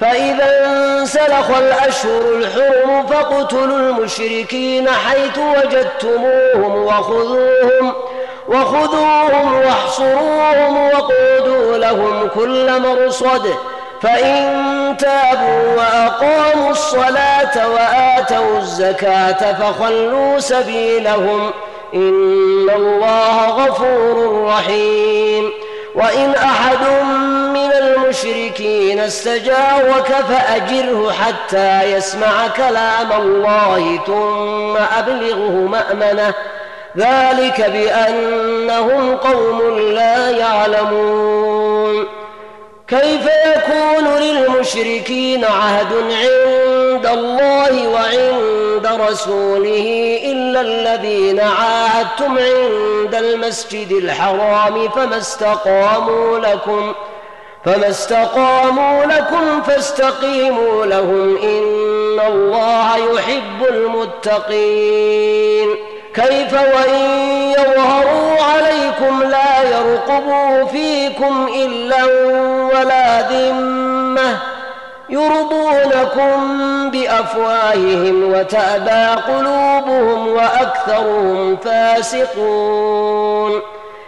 فإذا انسلخ الأشهر الحرم فاقتلوا المشركين حيث وجدتموهم وخذوهم وخذوهم واحصروهم وقودوا لهم كل مرصد. فإن تابوا وأقاموا الصلاة وآتوا الزكاة فخلوا سبيلهم. إن الله غفور رحيم. وإن أحد المشركين استجارك فأجره حتى يسمع كلام الله ثم أبلغه مأمنة. ذلك بأنهم قوم لا يعلمون. كيف يكون للمشركين عهد عند الله وعند رسوله إلا الذين عاهدتم عند المسجد الحرام فما استقاموا لكم؟ فما استقاموا لكم فاستقيموا لهم إن الله يحب المتقين كيف وإن يظهروا عليكم لا يرقبوا فيكم إلا ولا ذمة يرضونكم بأفواههم وتأبى قلوبهم وأكثرهم فاسقون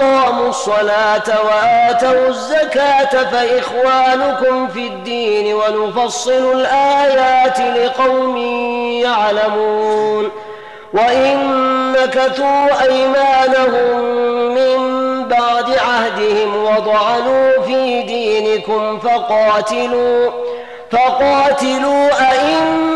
وأقاموا الصلاة وآتوا الزكاة فإخوانكم في الدين ونفصل الآيات لقوم يعلمون وإن نكثوا أيمانهم من بعد عهدهم وضعنوا في دينكم فقاتلوا فقاتلوا أئمة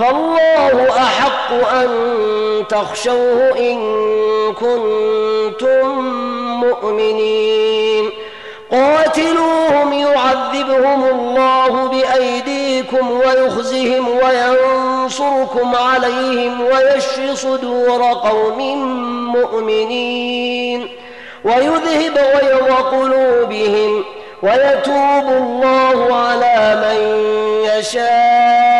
فالله أحق أن تخشوه إن كنتم مؤمنين. قاتلوهم يعذبهم الله بأيديكم ويخزهم وينصركم عليهم ويشفي صدور قوم مؤمنين. ويذهب غيظ قلوبهم ويتوب الله على من يشاء.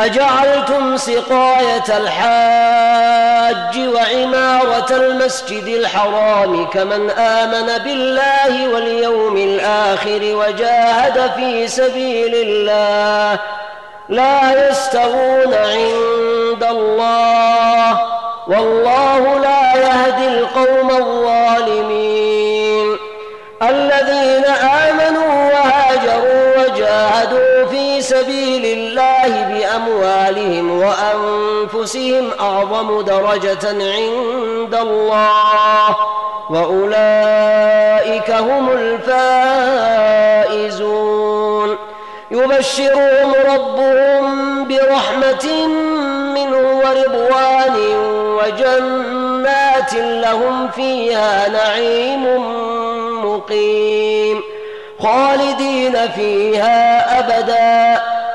أجعلتم سقاية الحاج وعمارة المسجد الحرام كمن آمن بالله واليوم الآخر وجاهد في سبيل الله لا يستوون عند الله والله لا يهدي القوم الظالمين الذين آمنوا وهاجروا وجاهدوا في سبيل الله بأموالهم وأنفسهم أعظم درجة عند الله وأولئك هم الفائزون. يبشرهم ربهم برحمة منه ورضوان وجنات لهم فيها نعيم مقيم. خالدين فيها أبدا.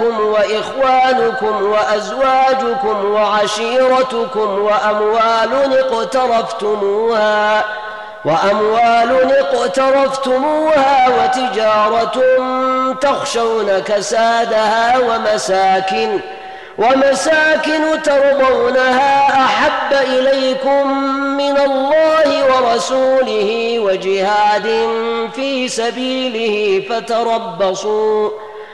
وأبناؤكم وإخوانكم وأزواجكم وعشيرتكم وأموال اقترفتموها وأموال اقترفتموها وتجارة تخشون كسادها ومساكن ۖ ومساكن ترضونها أحب إليكم من الله ورسوله وجهاد في سبيله فتربصوا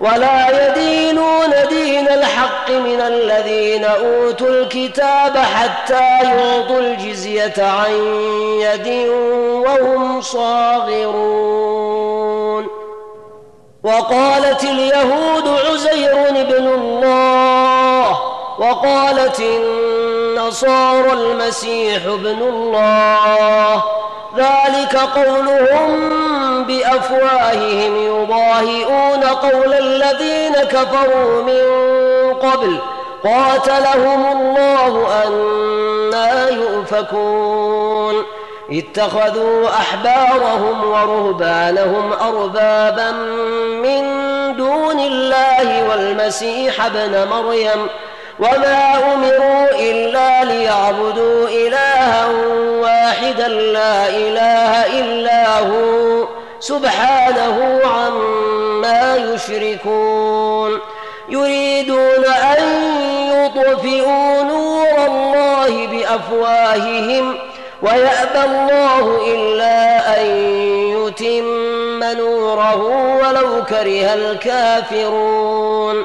ولا يدينون دين الحق من الذين أوتوا الكتاب حتى يعطوا الجزية عن يد وهم صاغرون. وقالت اليهود عزير بن الله وقالت النصارى المسيح ابن الله. ذلك قولهم بأفواههم يضاهئون قول الذين كفروا من قبل. قاتلهم الله أنا يؤفكون. اتخذوا أحبارهم ورهبانهم أربابا من دون الله والمسيح ابن مريم. وما امروا الا ليعبدوا الها واحدا لا اله الا هو سبحانه عما يشركون يريدون ان يطفئوا نور الله بافواههم ويابى الله الا ان يتم نوره ولو كره الكافرون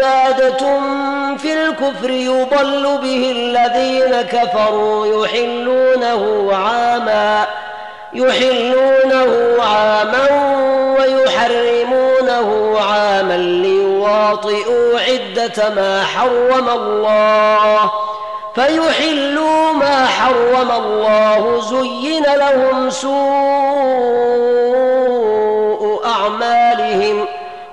زيادة في الكفر يضل به الذين كفروا يحلونه عاما يحلونه عاما ويحرمونه عاما ليواطئوا عدة ما حرم الله. فيحلوا ما حرم الله زين لهم سوء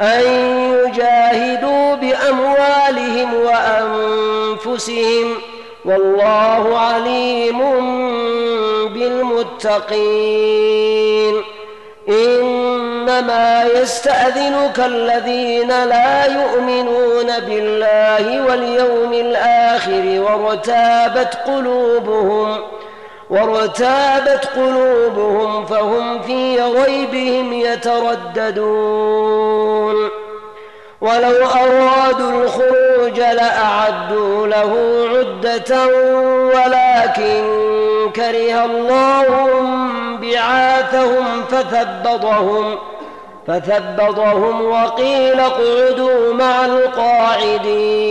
أن يجاهدوا بأموالهم وأنفسهم والله عليم بالمتقين. إنما يستأذنك الذين لا يؤمنون بالله واليوم الآخر وارتابت قلوبهم وارتابت قلوبهم فهم في ريبهم يترددون. ولو أرادوا الخروج لأعدوا له عدة ولكن كره الله بعاثهم فثبطهم فثبطهم وقيل اقعدوا مع القاعدين.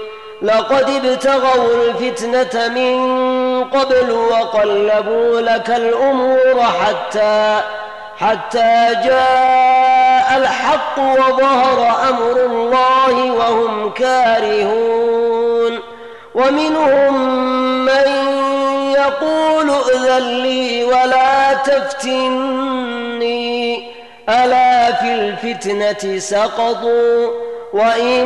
لقد ابتغوا الفتنة من قبل وقلبوا لك الأمور حتى حتى جاء الحق وظهر أمر الله وهم كارهون. ومنهم من يقول ائذن لي ولا تفتني. ألا في الفتنة سقطوا؟ وإن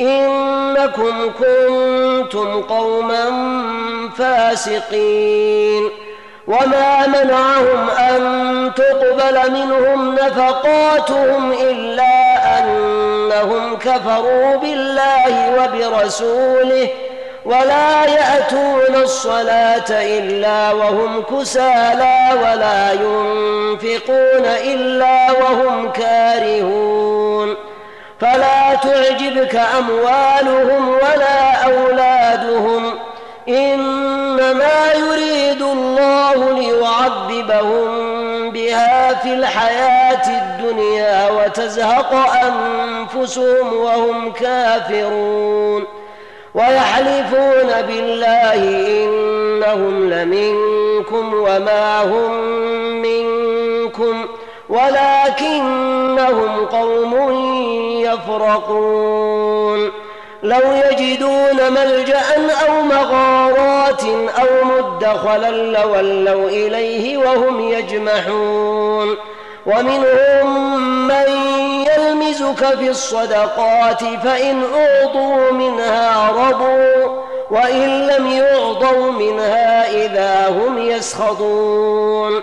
إنكم كنتم قوما فاسقين وما منعهم أن تقبل منهم نفقاتهم إلا أنهم كفروا بالله وبرسوله ولا يأتون الصلاة إلا وهم كسالى ولا ينفقون إلا وهم كارهون فلا تعجبك أموالهم ولا أولادهم إنما يريد الله ليعذبهم بها في الحياة الدنيا وتزهق أنفسهم وهم كافرون ويحلفون بالله إنهم لمنكم وما هم منكم ولكنهم قوم يفرقون. لو يجدون ملجأ أو مغارات أو مدخلا لولوا إليه وهم يجمحون. ومنهم من يلمزك في الصدقات فإن أعطوا منها رضوا وإن لم يعطوا منها إذا هم يسخطون.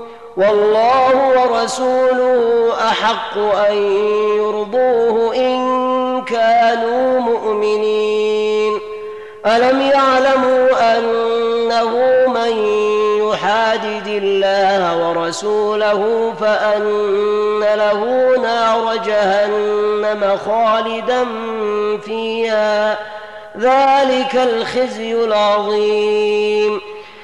والله ورسوله أحق أن يرضوه إن كانوا مؤمنين. ألم يعلموا أنه من يحادد الله ورسوله فأن له نار جهنم خالدا فيها ذلك الخزي العظيم.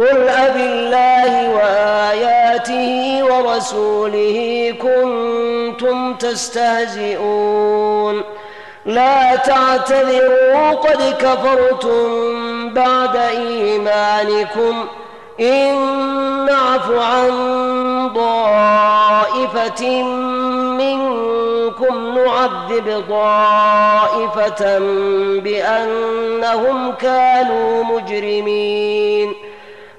قل أبالله وآياته ورسوله كنتم تستهزئون لا تعتذروا قد كفرتم بعد إيمانكم إن نعف عن طائفة منكم نعذب طائفة بأنهم كانوا مجرمين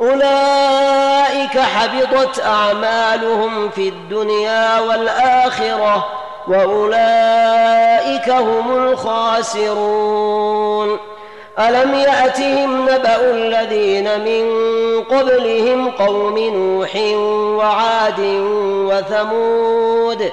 أولئك حبطت أعمالهم في الدنيا والآخرة وأولئك هم الخاسرون. ألم يأتهم نبأ الذين من قبلهم قوم نوح وعاد وثمود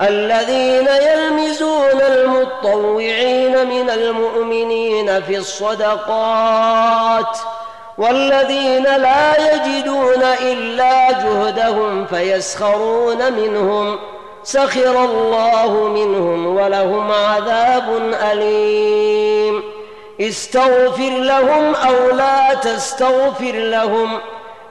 الذين يلمزون المطوعين من المؤمنين في الصدقات والذين لا يجدون إلا جهدهم فيسخرون منهم ۖ سخر الله منهم ولهم عذاب أليم. استغفر لهم أو لا تستغفر لهم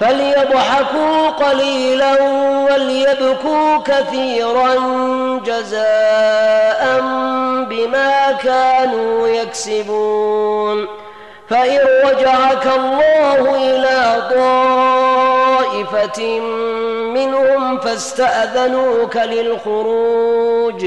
فليضحكوا قليلا وليبكوا كثيرا جزاء بما كانوا يكسبون. فإن رجعك الله إلى طائفة منهم فاستأذنوك للخروج.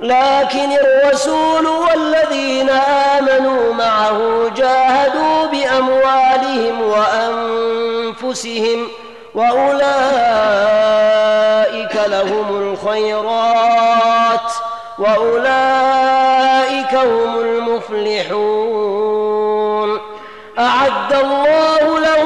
لكن الرسول والذين آمنوا معه جاهدوا بأموالهم وأنفسهم وأولئك لهم الخيرات وأولئك هم المفلحون. أعد الله لهم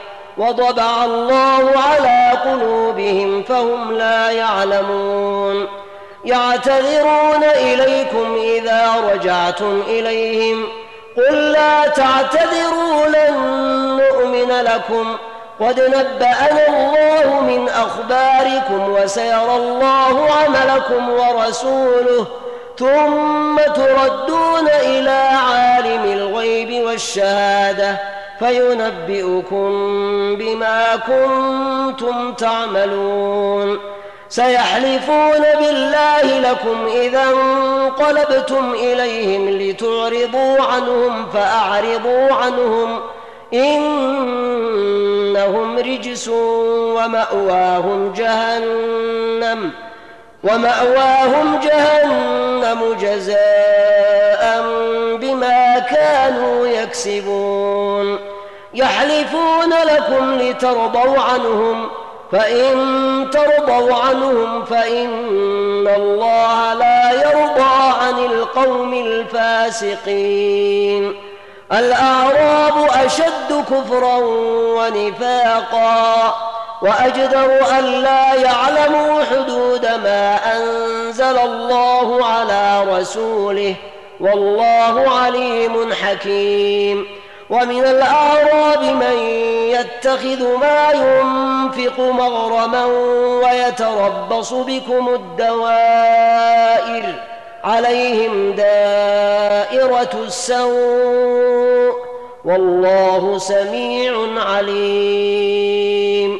وطبع الله على قلوبهم فهم لا يعلمون. يعتذرون إليكم إذا رجعتم إليهم. قل لا تعتذروا لن نؤمن لكم. قد نبأنا الله من أخباركم وسيرى الله عملكم ورسوله. ثم تردون إلى عالم الغيب والشهادة. فينبئكم بما كنتم تعملون. سيحلفون بالله لكم إذا انقلبتم إليهم لتعرضوا عنهم فأعرضوا عنهم. إنهم رجس ومأواهم جهنم ومأواهم جهنم جزاء كانوا يكسبون. يحلفون لكم لترضوا عنهم فإن ترضوا عنهم فإن الله لا يرضى عن القوم الفاسقين. الأعراب أشد كفرا ونفاقا وأجدر أن لا يعلموا حدود ما أنزل الله على رسوله. والله عليم حكيم. ومن الأعراب من يتخذ ما ينفق مغرما ويتربص بكم الدوائر عليهم دائرة السوء. والله سميع عليم.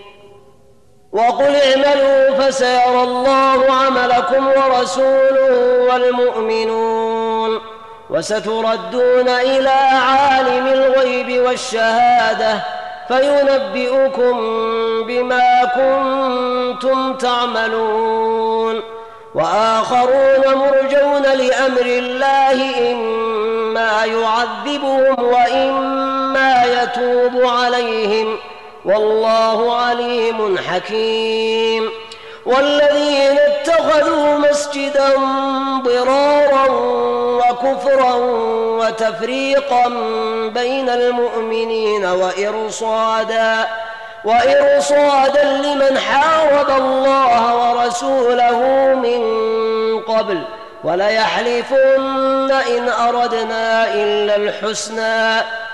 وقل اعملوا فسيرى الله عملكم ورسوله والمؤمنون وستردون إلى عالم الغيب والشهادة فينبئكم بما كنتم تعملون وآخرون مرجون لأمر الله إما يعذبهم وإما يتوب عليهم والله عليم حكيم. والذين اتخذوا مسجدا ضرارا وكفرا وتفريقا بين المؤمنين وإرصادا وإرصادا لمن حارب الله ورسوله من قبل. وليحلفن إن أردنا إلا الحسنى.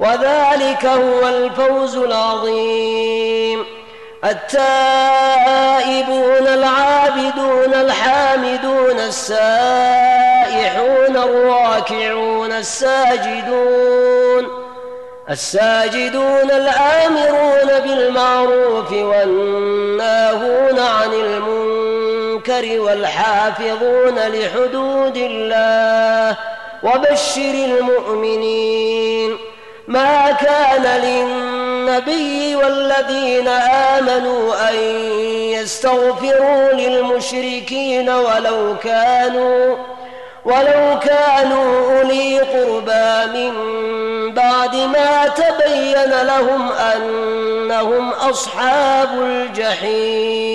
وذلك هو الفوز العظيم. التائبون العابدون الحامدون السائحون الراكعون الساجدون الساجدون الآمرون بالمعروف والناهون عن المنكر والحافظون لحدود الله وبشر المؤمنين. ما كان للنبي والذين آمنوا أن يستغفروا للمشركين ولو كانوا ولو كانوا أولي قربى من بعد ما تبين لهم أنهم أصحاب الجحيم.